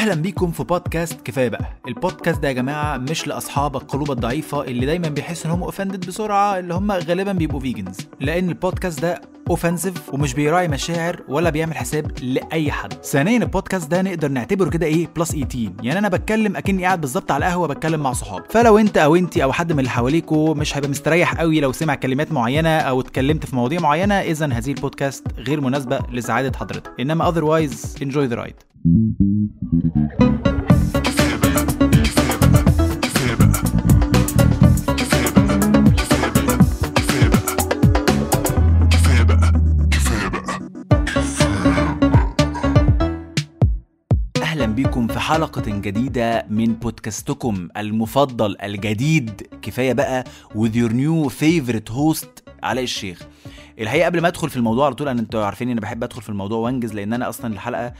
أهلا بيكم في بودكاست كفاية بقى. البودكاست ده يا جماعة مش لأصحاب القلوب الضعيفة اللي دايما بيحسوا إن هم offended بسرعة اللي هم غالبا بيبقوا vegans لأن البودكاست ده offensive ومش بيراعي مشاعر ولا بيعمل حساب لأي حد. ثانيا البودكاست ده نقدر نعتبره كده إيه plus 18 يعني أنا بتكلم أكني قاعد بالظبط على القهوة بتكلم مع صحابي فلو أنت أو انت أو حد من اللي حواليكوا مش هيبقى مستريح قوي لو سمع كلمات معينة أو اتكلمت في مواضيع معينة اذا هذه البودكاست غير مناسبة لسعادة حضرتك. إنما otherwise enjoy the ride. أهلا بيكم في حلقة جديدة من بودكاستكم المفضل الجديد. كفاية بقى with your new favorite host علاء الشيخ. الحقيقة قبل ما أدخل في الموضوع على طول أنا أنتوا عارفين اني بحب أدخل في الموضوع وأنجز لأن أنا أصلا الحلقة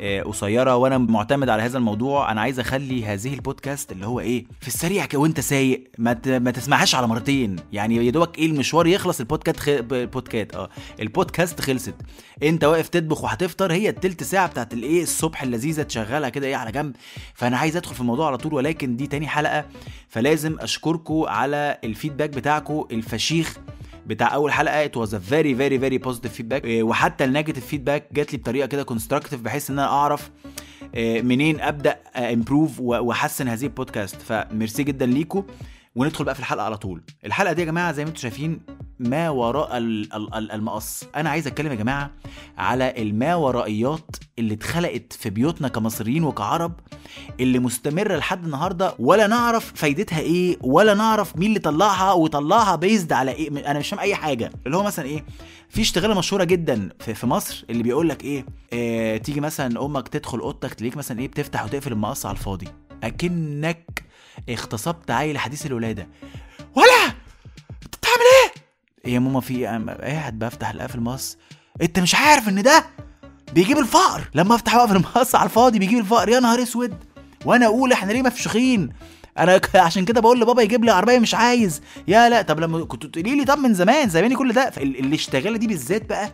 آه، قصيرة وأنا معتمد على هذا الموضوع. أنا عايز أخلي هذه البودكاست اللي هو إيه في السريع كده وأنت سايق ما. ما تسمعهاش على مرتين. يعني يا دوبك إيه المشوار يخلص البودكاست خ... البودكاست آه البودكاست خلصت. أنت واقف تطبخ وهتفطر هي التلت ساعة بتاعت الايه الصبح اللذيذة تشغلها كده إيه على جنب. فأنا عايز أدخل في الموضوع على طول ولكن دي تاني حلقة. فلازم اشكركم على ال feedback بتاعكم الفشيخ. بتاع أول حلقة. it was a very very very positive feedback وحتى ال negative feedback جات لي بطريقة كده constructive بحيث إن أنا أعرف آه، منين أبدأ improve وأحسن هذه البودكاست فميرسي جدا ليكم وندخل بقى في الحلقة على طول. الحلقة دي يا جماعة زي ما أنتم شايفين ما وراء ال- ال- ال- المقص. أنا عايز أتكلم يا جماعة على الما ورائيات اللي اتخلقت في بيوتنا كمصريين وكعرب اللي مستمرة لحد النهارده ولا نعرف فايدتها إيه ولا نعرف مين اللي طلعها وطلعها بيزد على إيه. أنا مش فاهم أي حاجة. اللي هو مثلا إيه في اشتغالة مشهورة جدا في, في مصر اللي بيقول لك إيه آه تيجي مثلا أمك تدخل أوضتك تلاقيك مثلا إيه بتفتح وتقفل المقص على الفاضي. أكنك اغتصبت عيل حديث الولادة. ولا انت بتعمل إيه إيه يا ماما في إيه؟ قاعد بفتح القفل المقص أنت مش عارف إن ده بيجيب الفقر. لما أفتح واقفل المقص على الفاضي بيجيب الفقر. يا نهار أسود! وأنا أقول إحنا ليه مفشخين أنا عشان كده بقول لبابا يجيب لي عربية مش عايز. يا لا طب لما كنت تقولي لي طب من زمان زماني كل ده. فال- الاشتغاله دي بالذات بقى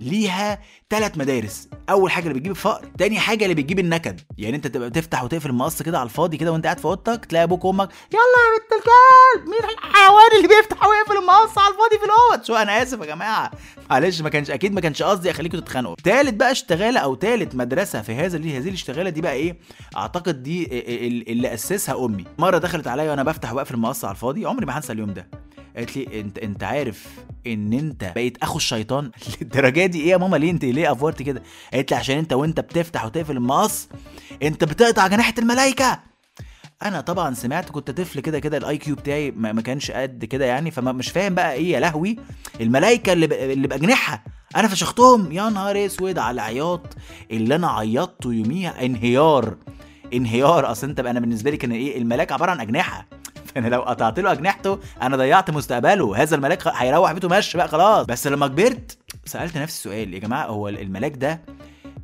ليها ثلاث مدارس. أول حاجة اللي بتجيب الفقر تاني حاجة اللي بتجيب النكد. يعني أنت تبقى تفتح وتقفل المقص كده على الفاضي كده وأنت قاعد في أوضتك تلاقي أبوك وأمك يلا يا بنت الكلب مين الحيوان اللي بيفتح ويقفل المقص على الفاضي في الأوض؟ شو أنا آسف يا جماعة. معلش ما كانش أكيد ما كانش قصدي اخليكم تتخانقوا. تالت بقى اشتغالة أو تالت مدرسة في هذا اللي هذه الاشتغالة دي بقى إيه؟ أعتقد دي ال- اللي أسسها أمي. مرة دخلت عليا وأنا بفتح وأقفل المقص على الفاضي عمري ما هنسى اليوم ده. قالت لي انت إنت عارف إن أنت بقيت أخو الشيطان؟ للدرجة دي؟ إيه يا ماما ليه أنت ليه افورت كده؟ قالت لي عشان أنت وأنت بتفتح وتقفل المقص أنت بتقطع جناحة الملائكه أنا طبعا سمعت كنت طفل كده كده ال IQ بتاعي ما كانش قد كده يعني فمش فاهم بقى إيه يا لهوي الملائكه اللي. اللي باجنحه أنا فشختهم يا نهار أسود على العياط اللي أنا عيطته يوميها انهيار انهيار. أصل أنت بقى أنا بالنسبة لي كان إيه الملاك عبارة عن أجنحة. فانا لو قطعت له أجنحته أنا ضيعت مستقبله. هذا الملاك هيروح بيته ماشي بقى خلاص. بس لما كبرت سألت نفسي السؤال يا جماعة هو الملاك ده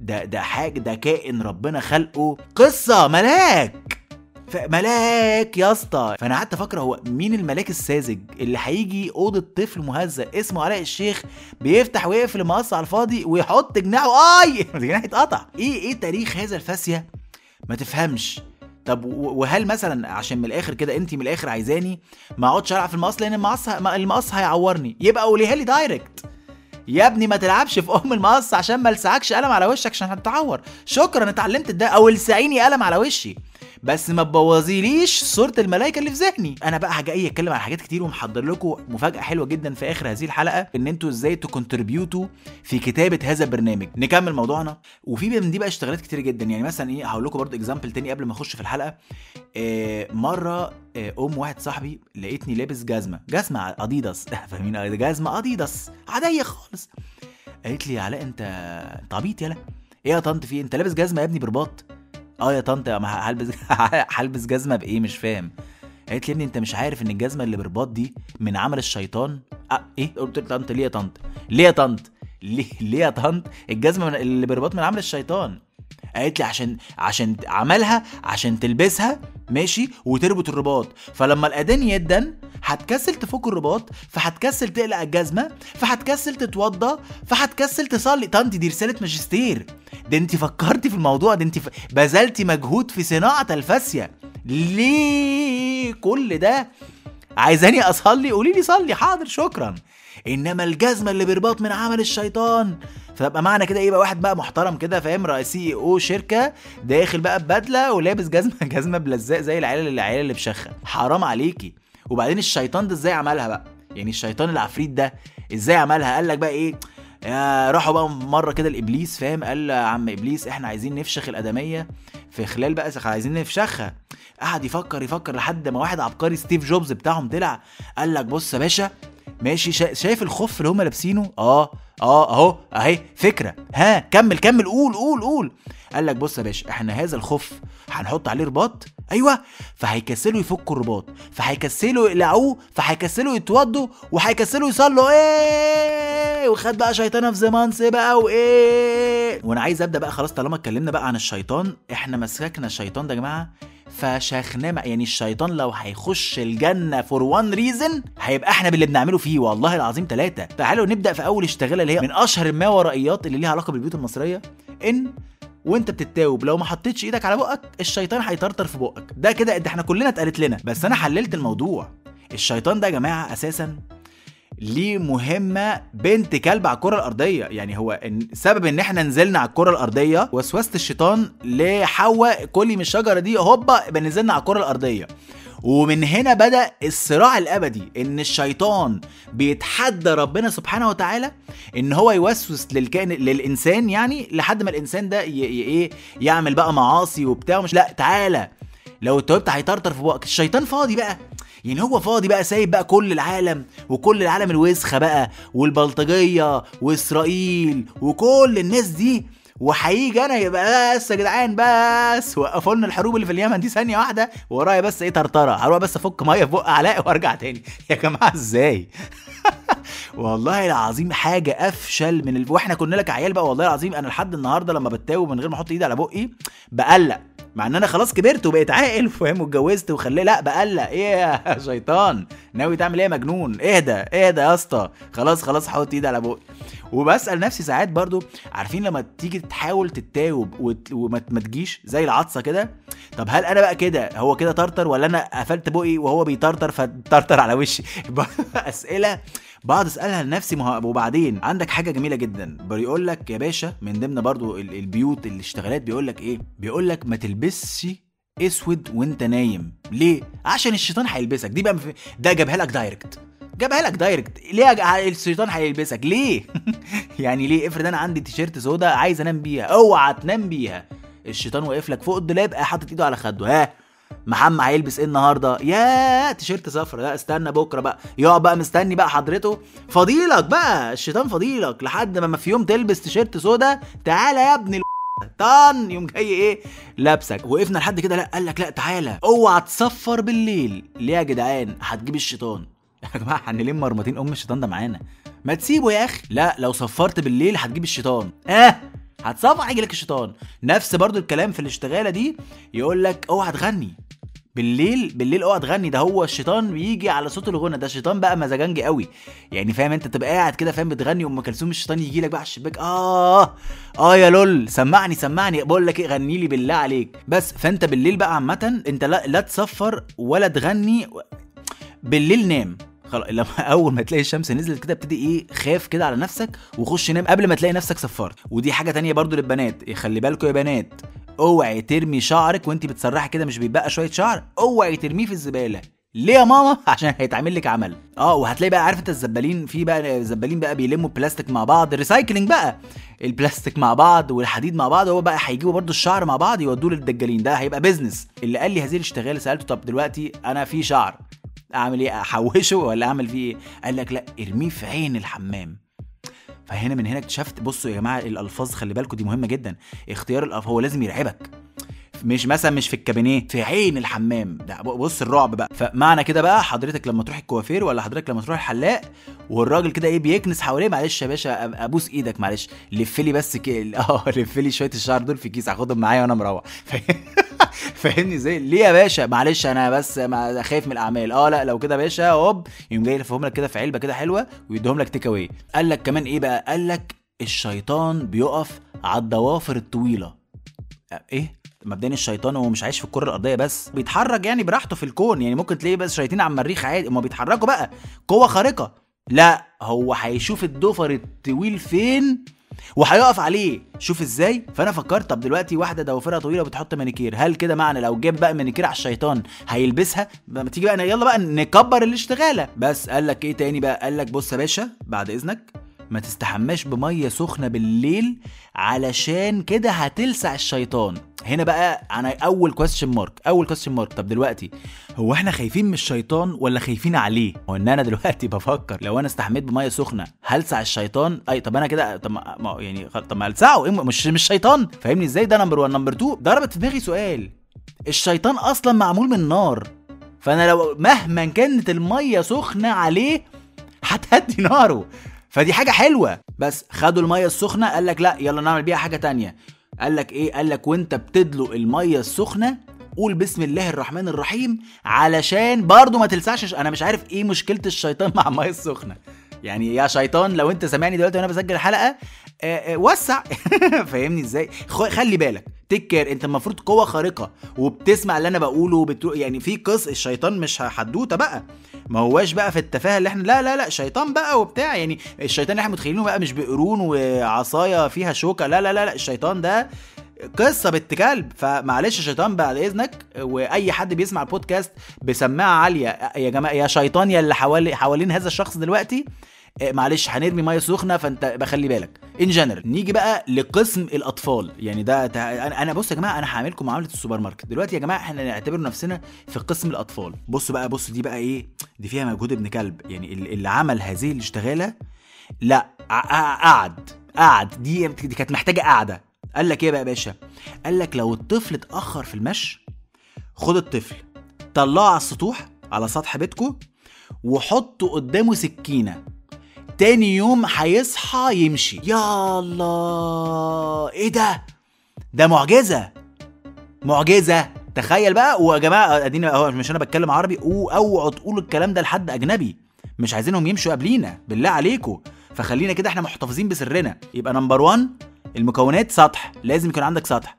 ده ده حاجة ده كائن ربنا خلقه؟ قصة ملاك! ملاك يا اسطى. فأنا قعدت أفكر هو مين الملاك الساذج اللي هيجي أوضة طفل مهزأ اسمه علاء الشيخ بيفتح ويقفل المقص على الفاضي ويحط جناحه؟ آي! جناح اتقطع. إيه إيه تاريخ هذا الفاسية؟ ما تفهمش. طب وهل مثلا عشان من الآخر كده انت من الآخر عايزاني ما أقعدش ألعب في المقص؟ لأن المقص المقص هيعورني. يبقى قوليها لي direct يا ابني ما تلعبش في أم المقص عشان ما ألسعكش قلم على وشك عشان هتتعور. شكرا اتعلمت ده أو السعيني قلم على وشي. بس ما تبوظيليش صورة الملائكة اللي في ذهني. أنا بقى جاي أتكلم عن حاجات كتير ومحضر لكم مفاجأة حلوة جدا في آخر هذه الحلقة إن أنتوا إزاي ت contribute وا في كتابة هذا البرنامج. نكمل موضوعنا. وفي من دي بقى اشتغالات كتير جدا. يعني مثلا إيه هقول لكم برضه example تاني قبل ما أخش في الحلقة. آه مرة آه أم واحد صاحبي لقيتني لابس جزمة. جزمة اديداس فاهمين؟ جزمة اديداس عادية خالص. قالت لي يا علاء أنت انت عبيط يالا إيه يا طنط في إيه؟ أنت لابس جزمة يا ابني برباط. آه يا طنط هلبس هلبس جزمة بإيه؟ مش فاهم. قالت لي يا ابني انت مش عارف إن الجزمة اللي برباط دي من عمل الشيطان؟ آه إيه؟ قلت له طنط ليه يا طنط؟ ليه يا طنط؟ ليه ليه يا طنط؟ الجزمة اللي برباط من عمل الشيطان. قالت لي عشان عشان عملها عشان تلبسها ماشي وتربط الرباط. فلما الأذان يدن هتكسل تفك الرباط فهتكسل تقلع الجزمة فهتكسل تتوضى فهتكسل تصلي. طنط دي رسالة ماجستير. ده انت فكرتي في الموضوع ده انت ف... بذلتي مجهود في صناعة الفاسيه ليه كل ده؟ عايزاني أصلي؟ قولي لي صلي. حاضر شكرا. إنما الجزمة اللي برباط من عمل الشيطان. فبقى معنى كده إيه بقى؟ واحد بقى محترم كده فاهم؟ رئيس سي أو شركة داخل بقى ببدله ولابس جزمة جزمة بلزاق زي العيال اللي العيال اللي بشخة. حرام عليكي. وبعدين الشيطان ده إزاي عملها بقى؟ يعني الشيطان العفريت ده إزاي عملها؟ قال لك بقى إيه؟ يا راحوا بقى مرة كده الإبليس فاهم؟ قال يا عم إبليس إحنا عايزين نفشخ الأدمية في خلال بقى عايزين نفشخها. قعد يفكر يفكر لحد ما واحد عبقري ستيف جوبز بتاعهم طلع قال لك بص يا باشا ماشي شا... شايف الخف اللي هم لابسينه؟ آه آه أهو أهي فكرة. ها كمل كمل قول قول قول. قال لك بص يا باشا إحنا هذا الخف هنحط عليه رباط أيوه. فهيكسلوا يفكوا الرباط. فهيكسلوا يقلعوه فهيكسلوا يتوضوا. وهيكسلوا يصلوا. إيه! وخد بقى شيطانه في زمانس بقى. وإيه! وأنا عايز أبدأ بقى خلاص طالما اتكلمنا بقى عن الشيطان. إحنا مسكنا الشيطان ده يا جماعة. فشخناه يعني الشيطان لو هيخش الجنة for one reason هيبقى إحنا باللي بنعمله فيه. والله العظيم ثلاثة تعالوا نبدأ في أول اشتغالة اللي هي من أشهر الماورائيات اللي ليها علاقة بالبيوت المصرية. إن وانت بتتاوب. لو ما حطيتش إيدك على بقك الشيطان هيطرطر في بقك. ده كده ده إحنا كلنا اتقالت لنا. بس أنا حللت الموضوع. الشيطان ده يا جماعة أساسا ليه مهمة بنت كلب على الكرة الأرضية. يعني هو إن سبب إن إحنا نزلنا على الكرة الأرضية وسوسة الشيطان لحواء كلي من الشجرة دي هوبا نزلنا على الكرة الأرضية. ومن هنا بدأ الصراع الأبدي إن الشيطان بيتحدى ربنا سبحانه وتعالى إن هو يوسوس للكائن للإنسان يعني لحد ما الإنسان ده. إيه يعمل بقى معاصي وبتاع مش لا تعالى. لو اتوبت هيطرطر في بقك. الشيطان فاضي بقى. يعني هو فاضي بقى سايب بقى كل العالم وكل العالم الوسخة بقى والبلطجية وإسرائيل وكل الناس دي. وهيجي أنا يبقى بس يا جدعان بس وقفوا لنا الحروب اللي في اليمن دي ثانية واحدة ورايا بس إيه طرطرة هروح بس افك مية في بق علاء وارجع تاني. يا جماعة إزاي؟ والله العظيم حاجة افشل من ال... وإحنا كنا لك عيال بقى والله العظيم أنا لحد النهارده لما بتاوب من غير ما أحط ايدي على بقي بقلق. مع إن أنا خلاص كبرت وبقيت عاقل فاهم؟ واتجوزت وخليه لأ بقلق. إيه يا شيطان؟ ناوي تعمل إيه يا مجنون؟ اهدى اهدى يا اسطى. خلاص خلاص حط إيدي على بقي. وبسأل نفسي ساعات برضو عارفين لما تيجي تحاول تتاوب وت... وما ما تجيش زي العطسة كده؟ طب هل أنا بقى كده؟ هو كده طرطر ولا أنا قفلت بقي وهو بيطرطر فطرطر على وشي؟ أسئلة بقعد اسألها لنفسي مه... وبعدين عندك حاجة جميلة جدا. بيقول لك يا باشا من ضمن برضو ال- البيوت الاشتغالات بيقول لك إيه؟ بيقول لك ما تلبسش أسود وأنت نايم. ليه؟ عشان الشيطان هيلبسك. دي بقى. ده جابها لك direct جابها لك direct ليه الشيطان هيلبسك؟ ليه؟ يعني ليه؟ افرض أنا عندي تيشيرت سودا عايز أنام بيها. اوعى تنام بيها. الشيطان واقف لك فوق الدولاب حاطط إيده على خده. ها؟ محمد هيلبس إيه النهارده؟ يا تيشيرت صفرا لا استنى بكره بقى. يقعد بقى مستني بقى حضرته. فضيلك بقى الشيطان فضيلك لحد ما في يوم تلبس تيشيرت سودا تعالى يا ابن طن. يوم جاي إيه؟ لابسك. وقفنا لحد كده لا قال لك لا تعالى. اوعى تصفر بالليل. ليه يا جدعان؟ هتجيب الشيطان. يا جماعة هنا ممرمطين ام الشيطان ده معانا؟ ما تسيبه يا أخي. لا لو صفرت بالليل هتجيب الشيطان. آه! هتصفر هيجي لك الشيطان. نفس برضو الكلام في الاشتغالة دي يقول لك اوعى تغني. بالليل بالليل اوعى تغني. ده هو الشيطان بيجي على صوت الغنى. ده الشيطان بقى مزاجنجي قوي. يعني فاهم انت تبقى قاعد كده فاهم بتغني ام كلثوم الشيطان يجي لك بقى على الشباك. آه آه يا لول سمعني سمعني. بقول لك إيه غني لي بالله عليك. بس فانت بالليل بقى عامة انت لا لا تصفر ولا تغني بالليل نام. لما أول ما تلاقي الشمس نزلت كده ابتدي إيه خاف كده على نفسك وخش نام قبل ما تلاقي نفسك صفرت ودي حاجة تانية برضو للبنات. خلي بالكم يا بنات اوعي ترمي شعرك وانت بتسرحي كده مش بيبقى شوية شعر اوعي ترميه في الزبالة. ليه يا ماما؟ عشان هيتعمل لك عمل. آه وهتلاقي بقى عارف أنت الزبالين في بقى الزبالين بقى بيلموا بلاستيك مع بعض recycling بقى. البلاستيك مع بعض والحديد مع بعض هو بقى هيجيبوا برضو الشعر مع بعض يودوه للدجالين. ده هيبقى business اللي قال لي هذه الاشتغال سألته طب دلوقتي أنا في شعر. أعمل إيه؟ أحوشه ولا أعمل فيه إيه؟ قال لك لا ارميه في عين الحمام. فهنا من هنا اكتشفت بصوا يا جماعة الألفاظ خلي بالكم دي مهمة جدا. اختيار الألفاظ هو لازم يرعبك. مش مثلا مش في الكابينيه في عين الحمام. ده بص الرعب بقى. فمعنى كده بقى حضرتك لما تروح الكوافير ولا حضرتك لما تروح الحلاق والراجل كده إيه بيكنس حواليه معلش يا باشا أبوس إيدك معلش. لف لي بس كي... آه لف لي شوية الشعر دول في كيس هاخدهم معايا وأنا مروح. فاهمني إزاي؟ ليه يا باشا؟ معلش أنا بس ما خايف من الاعمال. آه لا لو كده يا باشا هوب يقوم جاي يلفهم لك كده في علبة كده حلوة ويديهم لك take away. قال لك كمان إيه بقى؟ قال لك الشيطان بيقف على الضوافر الطويلة. إيه؟ مبدئيا الشيطان هو مش عايش في الكرة الأرضية بس بيتحرك يعني براحته في الكون. يعني ممكن تلاقيه بس شياطين على المريخ عادي هما بيتحركوا بقى. قوة خارقة. لا هو هيشوف الضفر الطويل فين؟ وهيقف عليه. شوف إزاي. فأنا فكرت طب دلوقتي واحدة ضوافرها طويلة وبتحط مانيكير هل كده معنى لو جاب بقى مانيكير على الشيطان هيلبسها؟ ما تيجي بقى يلا بقى نكبر الاشتغالة. بس قال لك إيه تاني بقى؟ قال لك بص يا باشا بعد إذنك ما تستحماش بمية سخنة بالليل علشان كده هتلسع الشيطان. هنا بقى أنا أول question mark أول question mark طب دلوقتي هو إحنا خايفين من الشيطان ولا خايفين عليه؟ هو إن أنا دلوقتي بفكر لو أنا استحميت بمية سخنة هلسع الشيطان؟ أي طب أنا كده طب ما يعني طب ما السعه مش مش شيطان. فاهمني إزاي؟ ده number 1 number 2 ضربت في دماغي سؤال. الشيطان أصلا معمول من نار. فأنا لو مهما كانت المية سخنة عليه هتهدي ناره. فدي حاجة حلوة. بس خدوا المية السخنة قال لك لا يلا نعمل بيها حاجة تانية. قال لك إيه؟ قال لك وأنت بتدلق المية السخنة قول بسم الله الرحمن الرحيم علشان برضه ما تلسعش. أنا مش عارف إيه مشكلة الشيطان مع المية السخنة. يعني يا شيطان لو أنت سامعني دلوقتي وأنا بسجل الحلقة آه، آه، وسع. فاهمني إزاي؟ خلي بالك. تكر انت المفروض قوة خارقة وبتسمع اللي أنا بقوله وبتو... يعني في قص الشيطان مش حدوتة بقى. ما هواش بقى في التفاهة اللي إحنا لا لا لا شيطان بقى وبتاع. يعني الشيطان اللي إحنا متخيلينه بقى مش بقرون وعصاية فيها شوكة لا لا لا, لا الشيطان ده قصة بنت كلب. فمعلش شيطان بعد إذنك وأي حد بيسمع البودكاست بسماعة عالية. يا جماعة يا شيطان يا اللي حوالي حوالين هذا الشخص دلوقتي معلش هنرمي مية سخنة فأنت بخلي بالك. in general نيجي بقى لقسم الأطفال. يعني ده أنا بص يا جماعة أنا هعملكم معاملة السوبر ماركت. دلوقتي يا جماعة إحنا نعتبر نفسنا في قسم الأطفال. بصوا بقى بصوا دي بقى إيه؟ دي فيها مجهود ابن كلب. يعني اللي عمل هذه الاشتغاله لا قعد قعد. دي دي كانت محتاجة قعدة. قال لك إيه بقى يا باشا؟ قال لك لو الطفل اتأخر في المشي خد الطفل طلعه على السطوح على سطح بيتكو وحطه قدامه سكينة. تاني يوم هيصحى يمشي. يا الله إيه ده؟ ده معجزة. معجزة. تخيل بقى ويا جماعة ادينا اهو مش أنا بتكلم عربي؟ اوعوا تقولوا الكلام ده لحد أجنبي. مش عايزينهم يمشوا قبلينا. بالله عليكم. فخلينا كده إحنا محتفظين بسرنا. يبقى number 1 المكونات سطح. لازم يكون عندك سطح.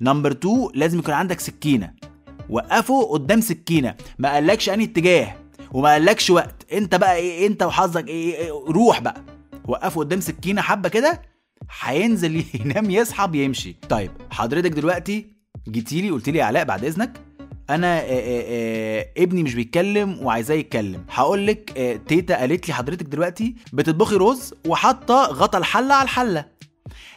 number 2 لازم يكون عندك سكينة. وقفه قدام سكينة. ما قالكش أنهي اتجاه. وما قالكش وقت. انت بقى إيه انت وحظك إيه, إيه روح بقى. وقفه قدام سكينة حبة كده هينزل ينام يصحى بيمشي. طيب حضرتك دلوقتي جيتي لي قلت لي علاء بعد إذنك. أنا آآ آآ ابني مش بيتكلم وعايزاه يتكلم. هقول لك تيتا قالت لي حضرتك دلوقتي بتطبخي رز وحاطة غطا الحلة على الحلة.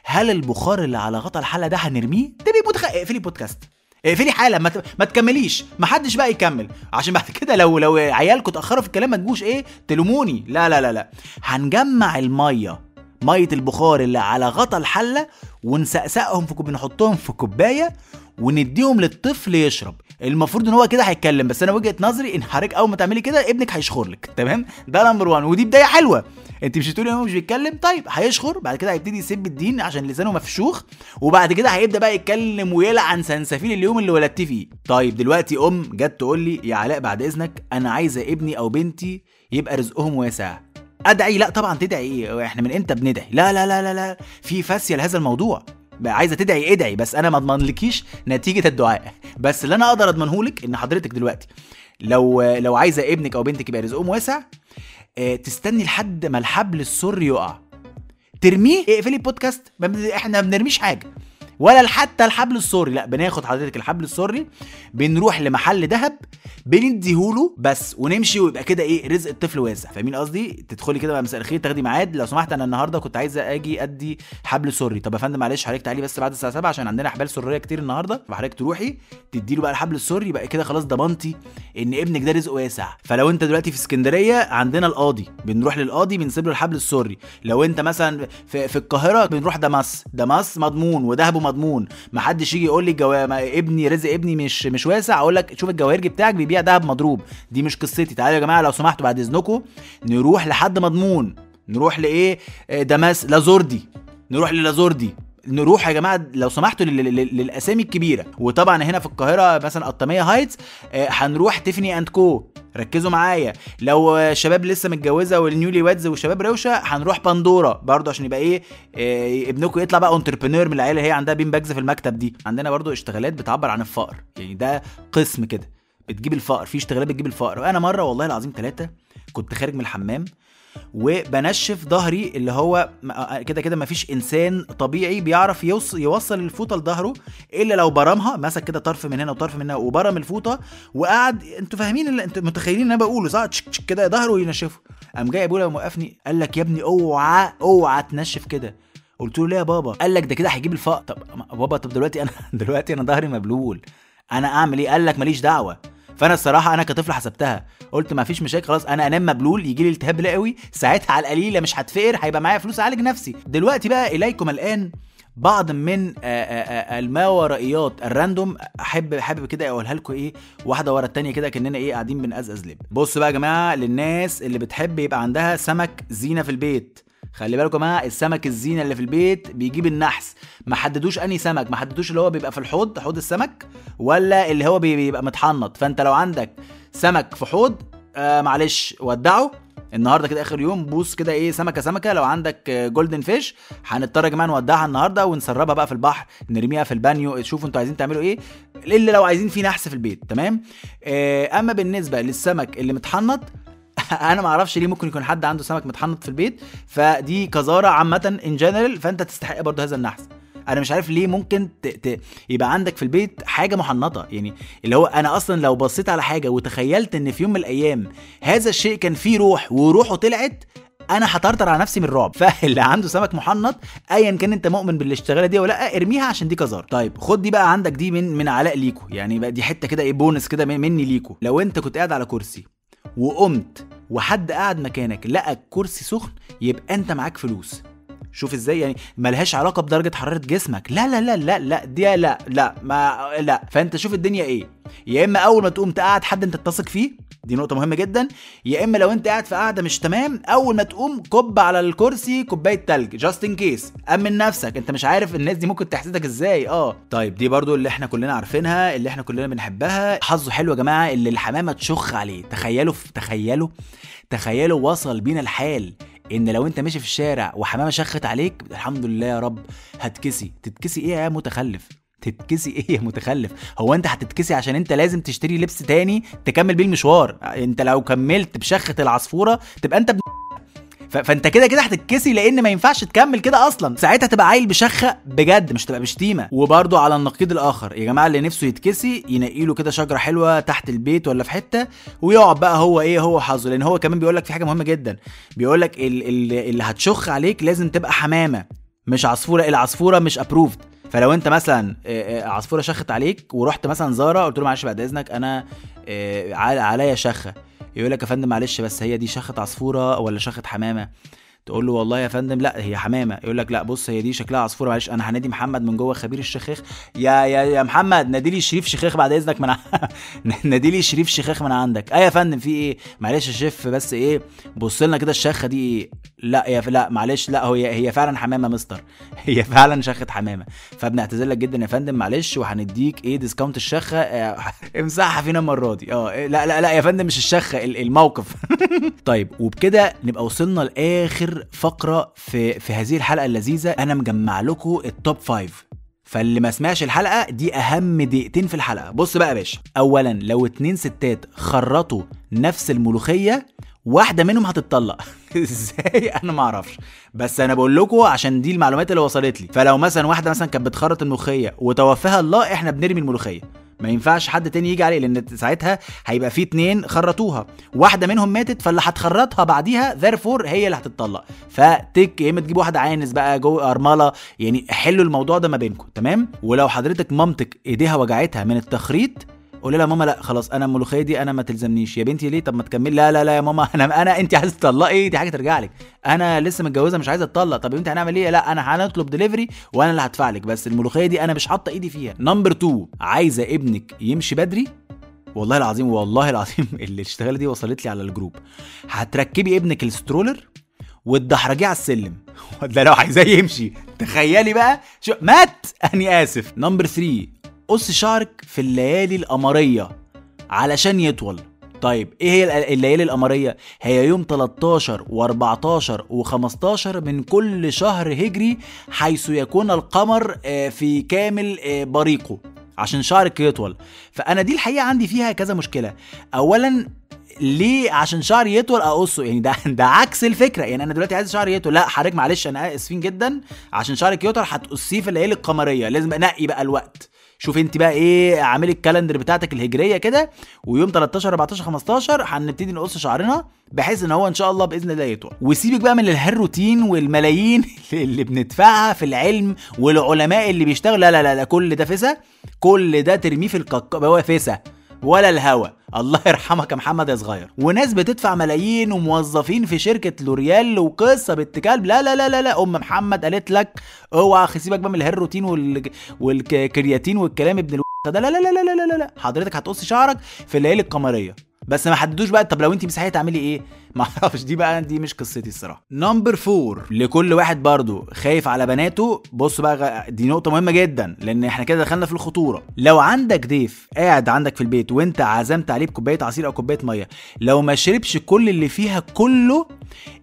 هل البخار اللي على غطا الحلة ده هنرميه؟ متخ... اقفلي بودكاست اقفلي حالا ما, ما تكمليش ما حدش بقى يكمل. عشان بعد كده لو لو عيالكم اتأخروا في الكلام ما تجوش إيه تلوموني. لا لا لا لا. هنجمع المية مية البخار اللي على غطا الحلة ونسقسقهم في كوب نحطهم في كوباية ونديهم للطفل يشرب. المفروض إن هو كده هيتكلم بس أنا وجهة نظري إن حضرتك أول ما تعملي كده ابنك هيشخر لك. تمام؟ ده number 1 ودي بداية حلوة. انت مش هتقولي هو مش بيتكلم؟ طيب هيشخر بعد كده هيبتدي يسب الدين عشان لسانه مفشوخ وبعد كده هيبدأ بقى يتكلم ويلعن سنسفيل اليوم اللي ولدت فيه. طيب دلوقتي أم جت تقول لي يا علاء بعد إذنك أنا عايزة ابني أو بنتي يبقى رزقهم واسع. أدعي؟ لا طبعا تدعي. إيه إحنا من إمتى بندعي؟ لا لا لا لا لا. في فاسيه لهذا الموضوع. عايزة تدعي؟ ادعي بس أنا ما أضمنلكيش نتيجة الدعاء. بس اللي أنا أقدر أضمنهولك إن حضرتك دلوقتي لو لو عايزة ابنك أو بنتك يبقى رزقهم واسع تستني لحد ما الحبل السري يقع. ترميه؟ اقفلي البودكاست. إحنا ما بنرميش حاجة. ولا حتى الحبل السري لا بناخد حضرتك الحبل السري بنروح لمحل ذهب بنديهوله بس ونمشي ويبقى كده إيه رزق الطفل واسع. فاهمين قصدي؟ تدخلي كده بقى مساء الخير تاخدي ميعاد. لو سمحت أنا النهارده كنت عايزه أجي أدي حبل سري طب يا فندم معلش حضرتك تعالي بس بعد الساعة 7 عشان عندنا أحبال سرية كتير النهارده. فحضرتك تروحي تدي له بقى الحبل السري يبقى كده خلاص ضمنتي إن ابنك ده رزقه واسع. فلو أنت دلوقتي في اسكندرية عندنا القاضي. بنروح للقاضي بنسيب له الحبل السري لو أنت مثلا في, في القاهرة بنروح دمس. دمس مضمون وذهبه مضمون. ما حدش يجي يقول لي الجو... ابني رزق ابني مش مش واسع أقول لك شوف الجواهرجي بتاعك بيبيع دهب مضروب. دي مش قصتي. تعالوا يا جماعة لو سمحتوا بعد إذنكم نروح لحد مضمون. نروح لإيه؟ آه، داماس لازوردي. نروح للازوردي. نروح يا جماعة لو سمحتوا لل- لل- للأسامي الكبيرة. وطبعا هنا في القاهرة مثلا قطامية هايتس آه، هنروح Tiffany & Co. ركزوا معايا. لو شباب لسه متجوزة وال newlyweds وشباب روشة هنروح باندورا برضه عشان يبقى إيه آه، ابنكم يطلع بقى entrepreneur من العيلة هي عندها bean bags في المكتب دي. عندنا برضه اشتغالات بتعبر عن الفقر. يعني ده قسم كده بتجيب الفقر. في اشتغالات بتجيب الفقر. وأنا مرة والله العظيم ثلاثة كنت خارج من الحمام وبنشف ظهري اللي هو كده كده مفيش إنسان طبيعي بيعرف يوص يوصل الفوطة لظهره إلا لو برمها. مسك كده طرف من هنا وطرف من هنا وبرم الفوطة وقعد. أنتوا فاهمين اللي أنتوا متخيلين اللي أنا بقوله صح؟ كده ظهره ينشفه. قام جاي ابويا موقفني قال لك يا ابني أوعى أوعى تنشف كده. قلت له ليه يا بابا؟ قال لك ده كده هيجيب الفقر طب بابا طب دلوقتي أنا دلوقتي أنا ظهري مبلول. أنا أعمل إيه؟ قال لك ماليش دعوة. فانا الصراحه أنا كطفل حسبتها. قلت ما فيش مشاكل خلاص أنا انام مبلول يجي لي التهاب رئوي ساعتها على القليله مش هتفقر هيبقى معايا فلوس اعالج نفسي. دلوقتي بقى إليكم الآن بعض من آه، آه، آه، الماورائيات الراندوم أحب حابب كده أقولها لكم إيه؟ واحدة ورا التانية كده كأننا إيه قاعدين بنقزقز لب. بصوا بقى يا جماعة للناس اللي بتحب يبقى عندها سمك زينة في البيت. خلي بالكم جماعة السمك الزينة اللي في البيت بيجيب النحس. ما حددوش أنهي سمك ما حددوش اللي هو بيبقى في الحوض حوض السمك ولا اللي هو بي- بيبقى متحنط. فأنت لو عندك سمك في حوض آه معلش ودعه. النهارده كده آخر يوم بوس كده إيه سمكة سمكة. لو عندك golden fish هنضطر يا جماعة نودعها النهارده ونسربها بقى في البحر نرميها في البانيو. شوفوا أنتوا عايزين تعملوا إيه. الا لو عايزين في نحس في البيت تمام؟ آه أما بالنسبة للسمك اللي متحنط أنا ما أعرفش ليه ممكن يكون حد عنده سمك متحنط في البيت فدي كزارة عامة ان جنرال فانت تستحق برضه هذا النحس. أنا مش عارف ليه ممكن ت... ت... يبقى عندك في البيت حاجة محنطة يعني اللي هو أنا أصلا لو بصيت على حاجة وتخيلت ان في يوم من الأيام هذا الشيء كان فيه روح وروحه طلعت أنا هطرطر على نفسي من الرعب. فاللي عنده سمك محنط ايا كان انت مؤمن بالاشتغالة دي ولا لا ارميها عشان دي كزار طيب خد دي بقى عندك دي من من علاء ليكو. يعني بقى دي حتة كده إيه بونس كده من- مني ليكو. لو انت كنت قاعد على كرسي وقمت وحد قاعد مكانك لقى الكرسي سخن يبقى انت معاك فلوس. شوف إزاي يعني ملهاش علاقة بدرجة حرارة جسمك. لا لا لا لا لا دي لا لا ما لا. فأنت شوف الدنيا إيه. يا إما أول ما تقوم تقعد حد أنت تثق فيه دي نقطة مهمة جدا. يا إما لو أنت قاعد في قاعدة مش تمام أول ما تقوم كب على الكرسي كوباية تلج just in case أمن نفسك. أنت مش عارف الناس دي ممكن تحسدك إزاي. آه. طيب دي برضو اللي إحنا كلنا عارفينها اللي إحنا كلنا بنحبها. حظه حلو يا جماعة اللي الحمامة تشخ عليه. تخيلوا تخيلوا تخيلوا وصل بينا الحال. إن لو أنت ماشي في الشارع وحمامة شخت عليك الحمد لله يا رب هتكسي تتكسي إيه يا متخلف؟ تتكسي إيه يا متخلف؟ هو أنت هتتكسي عشان أنت لازم تشتري لبس تاني تكمل بيه المشوار. أنت لو كملت بشخة العصفورة تبقى أنت ب... فانت كده كده هتتكسي لأن ما ينفعش تكمل كده أصلا. ساعتها تبقى عيل بشخة بجد مش تبقى بشتيمة. وبرده على النقيض الآخر يا جماعة اللي نفسه يتكسي ينقي له كده شجرة حلوة تحت البيت ولا في حتة ويقعد بقى هو إيه هو حظه لأن هو كمان بيقول لك في حاجة مهمة جدا. بيقول لك ال... ال... اللي هتشخ عليك لازم تبقى حمامة مش عصفورة. العصفورة مش ابروفد فلو أنت مثلا عصفورة شخت عليك ورحت مثلا زارة قلت له معلش بعد إذنك أنا عل- عليا شخة. يقول لك يا فندم معلش بس هي دي شخه عصفورة ولا شخه حمامة؟ تقول له والله يا فندم لا هي حمامة. يقول لك لا بص هي دي شكلها عصفوره معلش أنا هنادي محمد من جوه خبير الشخيخ يا يا يا محمد نادي لي شريف شيخاخ بعد إذنك من ع- نادي لي شريف شيخاخ من عندك. إيه يا فندم في إيه؟ معلش يا شيف بس إيه؟ بص لنا كده الشخه دي إيه؟ لا يا لا معلش لا هي هي فعلا حمامة مستر. هي فعلا شخه حمامة. فبنعتذر لك جدا يا فندم معلش وهنديك إيه؟ discount الشخه آه، امسحها فينا المرة دي. آه إيه، لا لا لا يا فندم مش الشخه ال- الموقف. طيب وبكده نبقى وصلنا لآخر فقرة في في هذه الحلقة اللذيذة أنا مجمع لكم ال top five فاللي ما سمعش الحلقة دي أهم دقيقتين في الحلقة. بص بقى يا باشا. اولا لو اتنين ستات خرطوا نفس الملوخية واحدة منهم هتتطلق. إزاي؟ أنا ما أعرفش. بس أنا بقول لكم عشان دي المعلومات اللي وصلت لي. فلو مثلا واحدة مثلا كانت بتخرط الملوخية وتوفاها الله إحنا بنرمي الملوخية. ما ينفعش حد تاني يجي عليه لأن ساعتها هيبقى في اتنين خرطوها. واحدة منهم ماتت فاللي هتخرطها بعديها ذيرفور هي اللي هتتطلق. فتك يا إما تجيب واحدة عانس بقى جو أرملة. يعني حلوا الموضوع ده ما بينكم تمام؟ ولو حضرتك مامتك إيديها وجعتها من التخريط قولي لها ماما لا خلاص أنا الملوخيه دي أنا ما تلزمنيش. يا بنتي ليه؟ طب ما تكملي. لا لا لا يا ماما أنا أنا انت عايزة تطلقي. دي حاجة ترجع لك. أنا لسه متجوزة مش عايزة أتطلق. طب يا بنتي هنعمل إيه؟ لا أنا هنطلب دليفري وأنا اللي هدفع لك. بس الملوخية دي أنا مش حاطة إيدي فيها. number 2 عايزة ابنك يمشي بدري؟ والله العظيم والله العظيم اللي اشتغل دي وصلت لي على ال group. هتركبي ابنك ال stroller وتدحرجيه على السلم. ده لو عايزاه يمشي. تخيلي بقى. شو مات؟ اني آسف. number 3 قص شعرك في الليالي القمرية علشان يطول. طيب إيه هي الليالي القمرية؟ هي يوم 13 و14 و15 من كل شهر هجري حيث يكون القمر آه، في كامل آه، بريقه عشان شعرك يطول. فأنا دي الحقيقة عندي فيها كذا مشكلة. اولا ليه عشان شعري يطول أقصه؟ يعني ده ده عكس الفكرة. يعني أنا دلوقتي عايز شعري يطول. لا حضرتك معلش أنا آسفين جدا. عشان شعرك يطول هتقصيه في الليالي القمرية. لازم أنقي بقى الوقت. شوف انت بقى إيه اعملي ال calendar بتاعتك الهجرية كده ويوم 13 14 15 هنبتدي نقص شعرنا بحيث ان هو ان شاء الله بإذن الله يطول. وسيبك بقى من ال hair routine والملايين اللي بندفعها في العلم والعلماء اللي بيشتغلوا لا لا لا, كل ده فسا كل ده ترميه في الكاكا هو فسا ولا الهوا. الله يرحمك يا محمد يا صغير وناس بتدفع ملايين وموظفين في شركه L'Oréal وقصه بنت كلب لا لا لا لا لا ام محمد قالت لك اوعى سيبك بقى من ال hair routine وال... والكيراتين والكلام ابن. ده لا لا لا لا لا لا لا حضرتك هتقص شعرك في الليالي القمريه بس ما حددوش بقى طب لو انت مسيحية تعملي إيه؟ ما أعرفش دي بقى دي مش قصتي الصراحة. number four لكل واحد برضو خايف على بناته. بص بقى دي نقطة مهمة جدا لأن إحنا كده دخلنا في الخطورة. لو عندك ضيف قاعد عندك في البيت وانت عزمت عليه بكوباية عصير أو كوباية مية لو ما شربش كل اللي فيها كله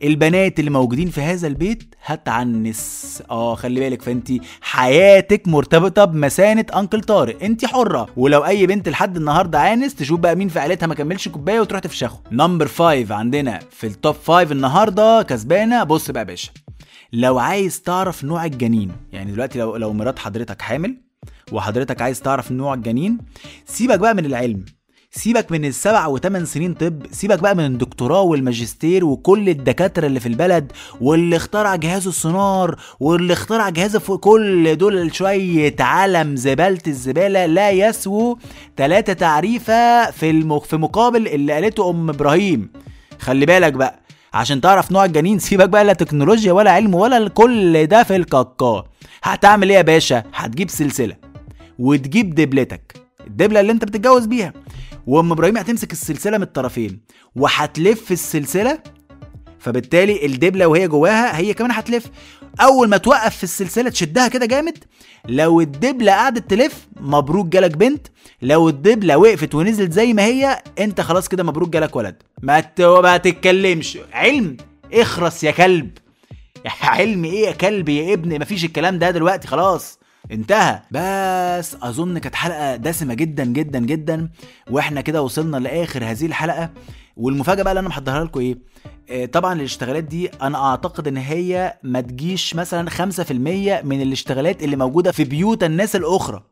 البنات اللي موجودين في هذا البيت هتعنس. آه خلي بالك فانت حياتك مرتبطة بمثانة uncle طارق. انت حرة. ولو أي بنت لحد النهارده عانس تشوف بقى مين في عيلتها ما كملش كوباية وتروح تفشخه. number 5 عندنا في ال top 5 النهارده كسبانة. بص بقى يا باشا. لو عايز تعرف نوع الجنين يعني دلوقتي لو لو مرات حضرتك حامل وحضرتك عايز تعرف نوع الجنين سيبك بقى من العلم. سيبك من السبع وثمان سنين طب سيبك بقى من الدكتوراه والماجستير وكل الدكاترة اللي في البلد واللي اخترع جهاز السونار واللي اخترع جهاز فوق كل دول شوية عالم زبالة الزبالة لا يسووا ثلاثة تعريفة في المخ في مقابل اللي قالته أم إبراهيم. خلي بالك بقى عشان تعرف نوع الجنين سيبك بقى لا تكنولوجيا ولا علم ولا كل ده في الكاكا. هتعمل إيه يا باشا؟ هتجيب سلسلة وتجيب دبلتك. الدبلة اللي أنت بتتجوز بيها. وام إبراهيم هتمسك السلسله من الطرفين وهتلف السلسله فبالتالي الدبله وهي جواها هي كمان هتلف. اول ما توقف في السلسله تشدها كده جامد لو الدبله قعدت تلف مبروك جالك بنت. لو الدبله وقفت ونزلت زي ما هي انت خلاص كده مبروك جالك ولد. ما تتكلمش. علم اخرس يا كلب. علم إيه يا كلب يا ابن؟ مفيش الكلام ده دلوقتي خلاص. انتهى. بس أظن كانت حلقة دسمة جدا جدا جدا وإحنا كده وصلنا لآخر هذه الحلقة. والمفاجأة بقى اللي أنا محضرها لكم إيه؟ آه، طبعا الاشتغالات دي أنا أعتقد إن هي ما تجيش مثلا 5% من الاشتغالات اللي موجودة في بيوت الناس الأخرى.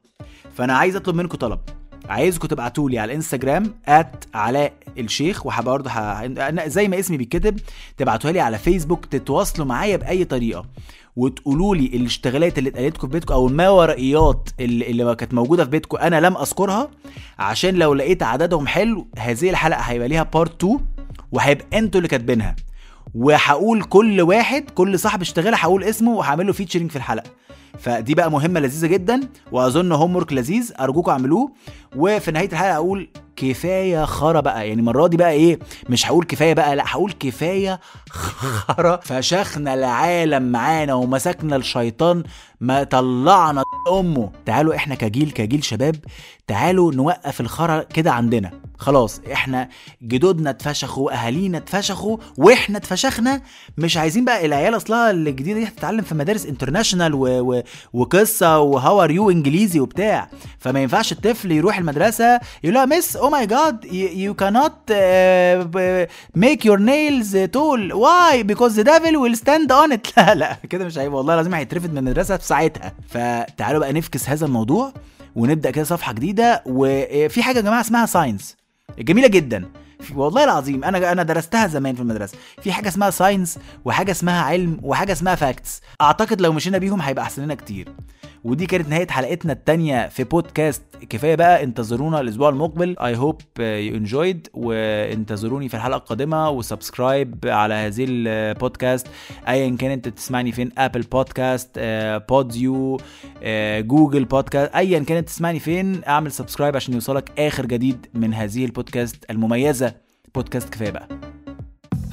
فأنا عايز أطلب منكم طلب. عايزكم تبعتوا لي على الإنستجرام ات علاء الشيخ وبرضه ح... زي ما اسمي بيتكتب تبعتوها لي على فيسبوك تتواصلوا معايا بأي طريقة. وتقولوا لي الاشتغالات اللي اتقالتكم في بيتكم أو الماورائيات اللي, اللي كانت موجودة في بيتكم أنا لم أذكرها عشان لو لقيت عددهم حلو هذه الحلقة هيبقى ليها part 2 وهيبقى أنتوا اللي كاتبينها. وهقول كل واحد كل صاحب اشتغال هقول اسمه وهعمل له featuring في الحلقة. فدي بقى مهمة لذيذة جدا وأظن homework لذيذ أرجوكم اعملوه. وفي نهاية الحلقة أقول كفاية خرا بقى يعني المرة دي بقى إيه مش هقول كفاية بقى لأ هقول كفاية خرا. فشخنا العالم معانا ومسكنا الشيطان ما طلعنا أمه. تعالوا إحنا كجيل كجيل شباب تعالوا نوقف الخرا كده عندنا. خلاص إحنا جدودنا اتفشخوا أهالينا اتفشخوا وإحنا اتفشخنا. مش عايزين بقى العيال اصلها الجديده دي تتعلم في مدارس انترناشونال و... و... وقصة و how are you إنجليزي وبتاع. فما ينفعش الطفل يروح المدرسة يقول لها مس أو ماي جاد يو كانوت ميك يور نيلز تول واي بيكوز ذا ديفل ويل ستاند اون ات لا لا كده مش عيب والله لازم هيترفد من المدرسة في ساعتها. فتعالوا بقى نفكس هذا الموضوع ونبدأ كده صفحة جديدة. وفي حاجة يا جماعة اسمها science جميلة جدا. والله العظيم أنا أنا درستها زمان في المدرسة. في حاجة اسمها science وحاجة اسمها علم وحاجة اسمها facts أعتقد لو مشينا بيهم هيبقى أحسن لنا كتير. ودي كانت نهاية حلقتنا الثانية في بودكاست. كفاية بقى انتظرونا الأسبوع المقبل. I hope you enjoyed وانتظروني في الحلقة القادمة. و subscribe على هذه البودكاست. ايا كان انت تسمعني فين؟ Apple Podcast Podeo Google Podcast ايا كان انت تسمعني فين؟ أعمل subscribe عشان يوصلك آخر جديد من هذه البودكاست المميزة. بودكاست كفاية بقى.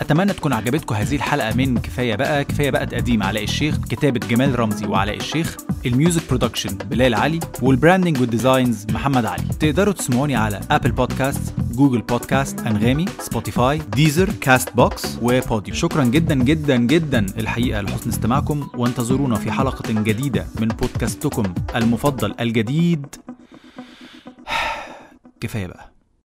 أتمنى تكون عجبتكم هذه الحلقة من كفاية بقى كفاية بقى تقديم علاء الشيخ كتابة جمال رمزي وعلاء الشيخ ال music production بلال علي وال branding وال designs محمد علي. تقدروا تسمعوني على Apple Podcasts Google Podcasts أنغامي Spotify Deezer Castbox و Podeo شكرا جدا جدا جدا. الحقيقة لحسن استماعكم وانتظرونا في حلقة جديدة من بودكاستكم المفضل الجديد. كفاية بقى.